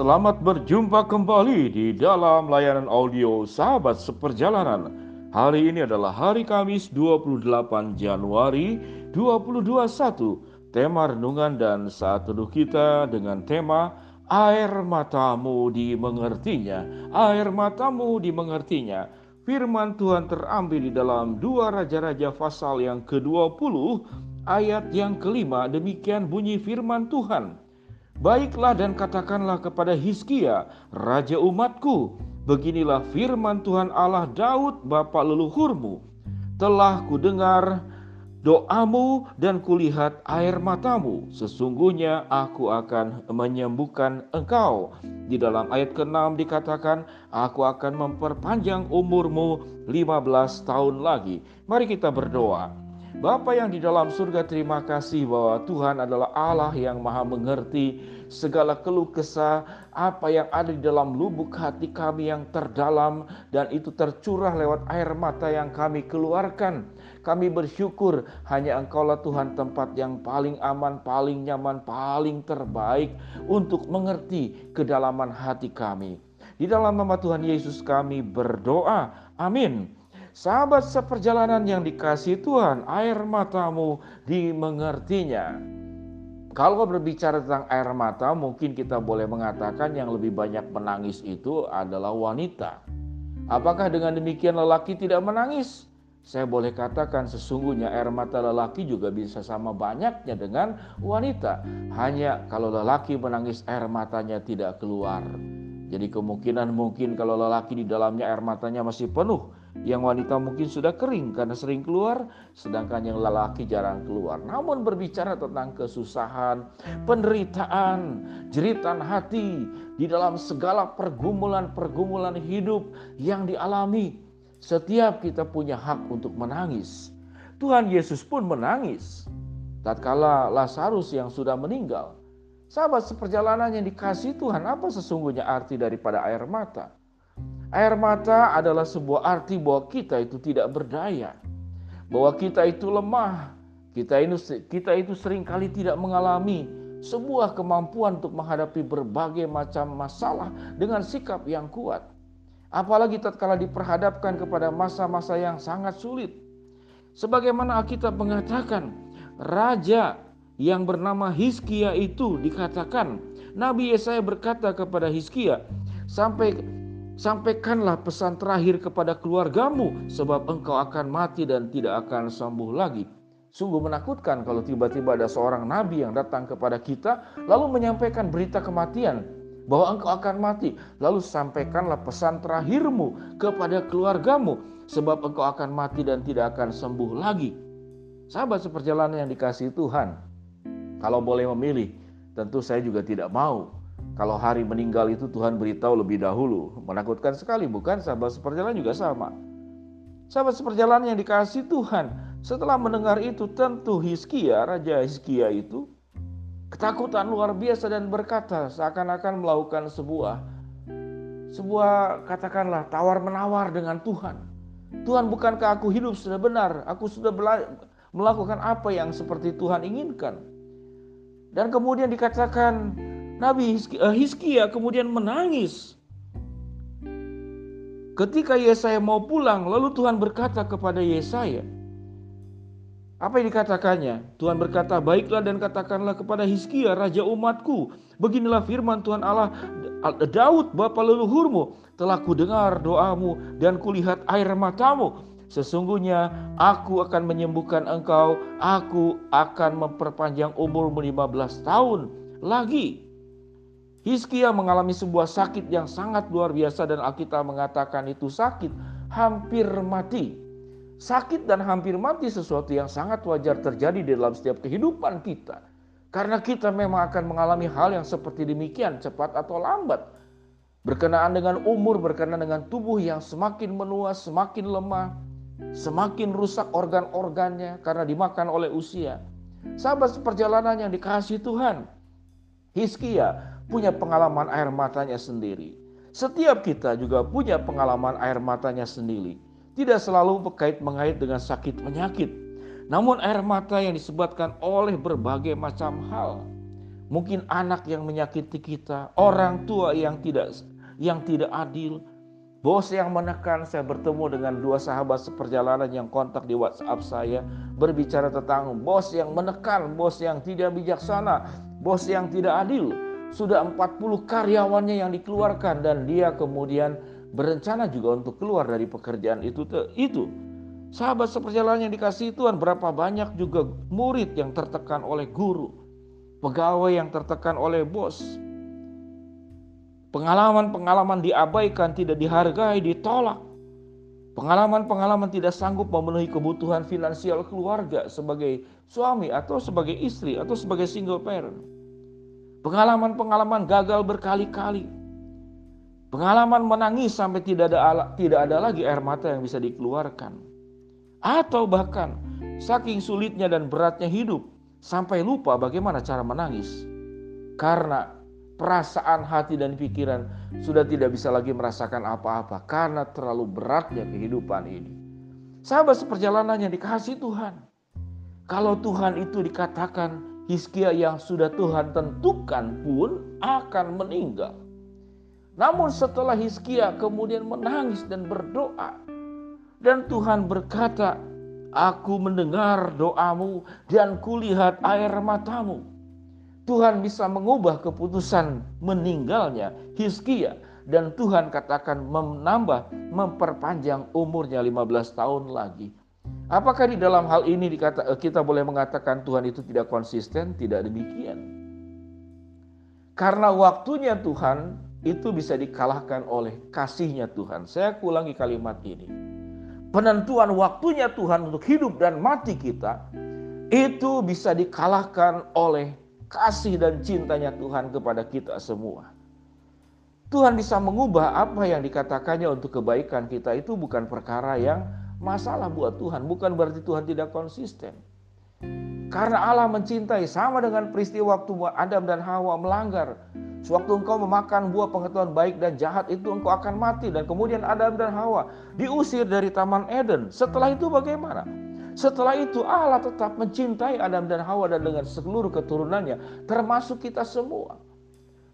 Selamat berjumpa kembali di dalam layanan audio Sahabat Seperjalanan. Hari ini adalah hari Kamis 28 Januari 2021. Tema renungan dan saat teduh kita dengan tema Air matamu dimengertinya, air matamu dimengertinya. Firman Tuhan terambil di dalam dua Raja-Raja pasal yang ke-20 ayat yang kelima demikian bunyi firman Tuhan. Baiklah dan katakanlah kepada Hizkia, raja umatku, beginilah firman Tuhan Allah Daud bapa leluhurmu. Telah kudengar doamu dan kulihat air matamu. Sesungguhnya aku akan menyembuhkan engkau. Di dalam ayat ke-6 dikatakan, aku akan memperpanjang umurmu 15 tahun lagi. Mari kita berdoa. Bapa yang di dalam surga terima kasih bahwa Tuhan adalah Allah yang maha mengerti segala keluh kesah apa yang ada di dalam lubuk hati kami yang terdalam dan itu tercurah lewat air mata yang kami keluarkan. Kami bersyukur hanya Engkaulah Tuhan tempat yang paling aman, paling nyaman, paling terbaik untuk mengerti kedalaman hati kami. Di dalam nama Tuhan Yesus kami berdoa. Amin. Sahabat seperjalanan yang dikasih Tuhan, air matamu dimengertinya. Kalau berbicara tentang air mata, mungkin kita boleh mengatakan yang lebih banyak menangis itu adalah wanita. Apakah dengan demikian lelaki tidak menangis? Saya boleh katakan sesungguhnya air mata lelaki juga bisa sama banyaknya dengan wanita. Hanya kalau lelaki menangis air matanya tidak keluar. Jadi kemungkinan mungkin kalau lelaki di dalamnya air matanya masih penuh, yang wanita mungkin sudah kering karena sering keluar, sedangkan yang lelaki jarang keluar. Namun berbicara tentang kesusahan, penderitaan, jeritan hati di dalam segala pergumulan-pergumulan hidup yang dialami, setiap kita punya hak untuk menangis. Tuhan Yesus pun menangis. Tatkala Lazarus yang sudah meninggal, sahabat seperjalanan yang dikasih Tuhan, apa sesungguhnya arti daripada air mata? Air mata adalah sebuah arti bahwa kita itu tidak berdaya, bahwa kita itu lemah, kita itu kita itu sering kali tidak mengalami sebuah kemampuan untuk menghadapi berbagai macam masalah dengan sikap yang kuat. Apalagi tatkala diperhadapkan kepada masa-masa yang sangat sulit. Sebagaimana Alkitab mengatakan, raja yang bernama Hizkia itu dikatakan Nabi Yesaya berkata kepada Hizkia, sampai Sampaikanlah pesan terakhir kepada keluargamu, sebab engkau akan mati dan tidak akan sembuh lagi. Sungguh menakutkan kalau tiba-tiba ada seorang nabi yang datang kepada kita, lalu menyampaikan berita kematian bahwa engkau akan mati. Lalu sampaikanlah pesan terakhirmu kepada keluargamu, sebab engkau akan mati dan tidak akan sembuh lagi. Sahabat seperjalanan yang dikasih Tuhan, kalau boleh memilih, tentu saya juga tidak mau kalau hari meninggal itu Tuhan beritahu lebih dahulu. Menakutkan sekali bukan? Sahabat seperjalanan juga sama. Sahabat seperjalanan yang dikasih Tuhan. Setelah mendengar itu tentu Hizkia, Raja Hizkia itu ketakutan luar biasa dan berkata seakan-akan melakukan sebuah sebuah katakanlah tawar menawar dengan Tuhan. Tuhan bukankah aku hidup sudah benar? Aku sudah melakukan apa yang seperti Tuhan inginkan. Dan kemudian dikatakan Nabi eh, Hizkia kemudian menangis. Ketika Yesaya mau pulang, lalu Tuhan berkata kepada Yesaya, apa yang dikatakannya? Tuhan berkata, baiklah dan katakanlah kepada Hizkia, raja umatku. Beginilah firman Tuhan Allah, Daud bapa leluhurmu, telah kudengar doamu dan kulihat air matamu. Sesungguhnya aku akan menyembuhkan engkau, aku akan memperpanjang umurmu 15 tahun lagi. Hizkia mengalami sebuah sakit yang sangat luar biasa dan Alkitab mengatakan itu sakit hampir mati. Sakit dan hampir mati sesuatu yang sangat wajar terjadi di dalam setiap kehidupan kita. Karena kita memang akan mengalami hal yang seperti demikian cepat atau lambat. Berkenaan dengan umur, berkenaan dengan tubuh yang semakin menua, semakin lemah, semakin rusak organ-organnya karena dimakan oleh usia. Sahabat seperjalanan yang dikasih Tuhan. Hizkia punya pengalaman air matanya sendiri. Setiap kita juga punya pengalaman air matanya sendiri. Tidak selalu berkait mengait dengan sakit penyakit. Namun air mata yang disebabkan oleh berbagai macam hal. mungkin anak yang menyakiti kita, orang tua yang tidak yang tidak adil, Bos yang menekan, saya bertemu dengan dua sahabat seperjalanan yang kontak di WhatsApp saya berbicara tentang bos yang menekan, bos yang tidak bijaksana, bos yang tidak adil. Sudah 40 karyawannya yang dikeluarkan dan dia kemudian berencana juga untuk keluar dari pekerjaan itu. Itu sahabat seperjalanan yang dikasih Tuhan berapa banyak juga murid yang tertekan oleh guru, pegawai yang tertekan oleh bos, Pengalaman-pengalaman diabaikan, tidak dihargai, ditolak. Pengalaman-pengalaman tidak sanggup memenuhi kebutuhan finansial keluarga sebagai suami atau sebagai istri atau sebagai single parent. Pengalaman-pengalaman gagal berkali-kali. Pengalaman menangis sampai tidak ada tidak ada lagi air mata yang bisa dikeluarkan. Atau bahkan saking sulitnya dan beratnya hidup sampai lupa bagaimana cara menangis. Karena perasaan hati dan pikiran sudah tidak bisa lagi merasakan apa-apa karena terlalu beratnya kehidupan ini. Sahabat seperjalanan yang dikasih Tuhan. Kalau Tuhan itu dikatakan Hizkia yang sudah Tuhan tentukan pun akan meninggal. Namun setelah Hizkia kemudian menangis dan berdoa. Dan Tuhan berkata, Aku mendengar doamu dan kulihat air matamu. Tuhan bisa mengubah keputusan meninggalnya Hizkia dan Tuhan katakan menambah memperpanjang umurnya 15 tahun lagi. Apakah di dalam hal ini dikata, eh, kita boleh mengatakan Tuhan itu tidak konsisten? Tidak demikian. Karena waktunya Tuhan itu bisa dikalahkan oleh kasihnya Tuhan. Saya ulangi kalimat ini. Penentuan waktunya Tuhan untuk hidup dan mati kita itu bisa dikalahkan oleh kasih dan cintanya Tuhan kepada kita semua. Tuhan bisa mengubah apa yang dikatakannya untuk kebaikan kita itu bukan perkara yang masalah buat Tuhan, bukan berarti Tuhan tidak konsisten. Karena Allah mencintai sama dengan peristiwa waktu Adam dan Hawa melanggar. Sewaktu engkau memakan buah pengetahuan baik dan jahat itu engkau akan mati dan kemudian Adam dan Hawa diusir dari Taman Eden. Setelah itu bagaimana? Setelah itu Allah tetap mencintai Adam dan Hawa dan dengan seluruh keturunannya termasuk kita semua.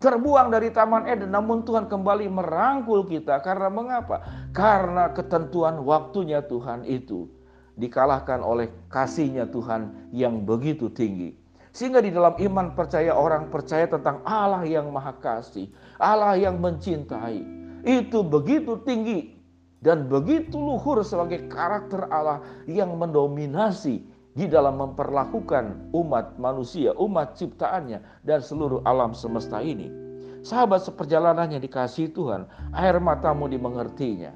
Terbuang dari Taman Eden namun Tuhan kembali merangkul kita karena mengapa? Karena ketentuan waktunya Tuhan itu dikalahkan oleh kasihnya Tuhan yang begitu tinggi. Sehingga di dalam iman percaya orang percaya tentang Allah yang maha kasih, Allah yang mencintai. Itu begitu tinggi dan begitu luhur sebagai karakter Allah yang mendominasi di dalam memperlakukan umat manusia, umat ciptaannya dan seluruh alam semesta ini. Sahabat seperjalanannya dikasih Tuhan, air matamu dimengertinya.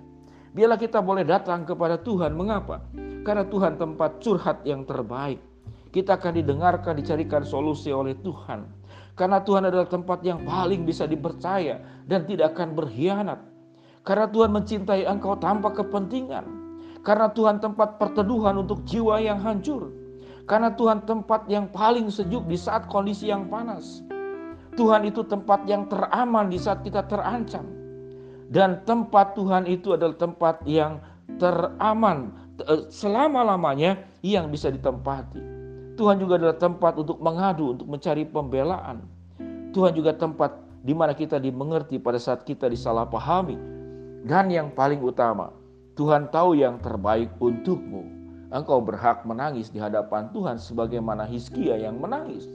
Biarlah kita boleh datang kepada Tuhan. Mengapa? Karena Tuhan tempat curhat yang terbaik. Kita akan didengarkan, dicarikan solusi oleh Tuhan. Karena Tuhan adalah tempat yang paling bisa dipercaya dan tidak akan berkhianat. Karena Tuhan mencintai engkau tanpa kepentingan. Karena Tuhan tempat perteduhan untuk jiwa yang hancur. Karena Tuhan tempat yang paling sejuk di saat kondisi yang panas. Tuhan itu tempat yang teraman di saat kita terancam. Dan tempat Tuhan itu adalah tempat yang teraman eh, selama-lamanya yang bisa ditempati. Tuhan juga adalah tempat untuk mengadu, untuk mencari pembelaan. Tuhan juga tempat di mana kita dimengerti pada saat kita disalahpahami dan yang paling utama, Tuhan tahu yang terbaik untukmu. Engkau berhak menangis di hadapan Tuhan sebagaimana Hizkia yang menangis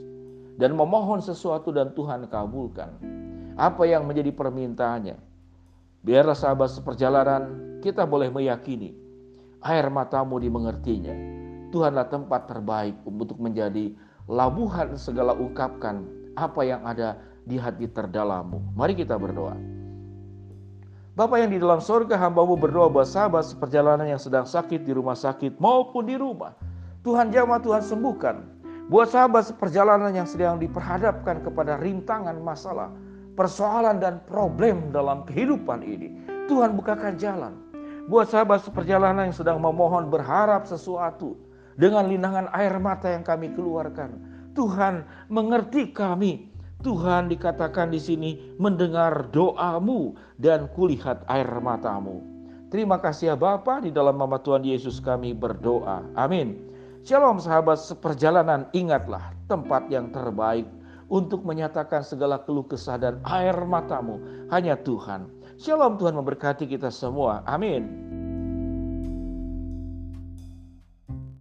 dan memohon sesuatu dan Tuhan kabulkan. Apa yang menjadi permintaannya? Biarlah sahabat seperjalanan kita boleh meyakini air matamu dimengertinya. Tuhanlah tempat terbaik untuk menjadi labuhan segala ungkapkan apa yang ada di hati terdalammu. Mari kita berdoa. Bapak yang di dalam sorga hambamu berdoa buat sahabat seperjalanan yang sedang sakit di rumah sakit maupun di rumah. Tuhan jamah, Tuhan sembuhkan. Buat sahabat seperjalanan yang sedang diperhadapkan kepada rintangan masalah, persoalan dan problem dalam kehidupan ini. Tuhan bukakan jalan. Buat sahabat seperjalanan yang sedang memohon berharap sesuatu dengan linangan air mata yang kami keluarkan. Tuhan mengerti kami, Tuhan dikatakan di sini mendengar doamu dan kulihat air matamu. Terima kasih ya Bapa di dalam nama Tuhan Yesus kami berdoa. Amin. Shalom sahabat seperjalanan, ingatlah tempat yang terbaik untuk menyatakan segala keluh kesah dan air matamu. Hanya Tuhan. Shalom Tuhan memberkati kita semua. Amin.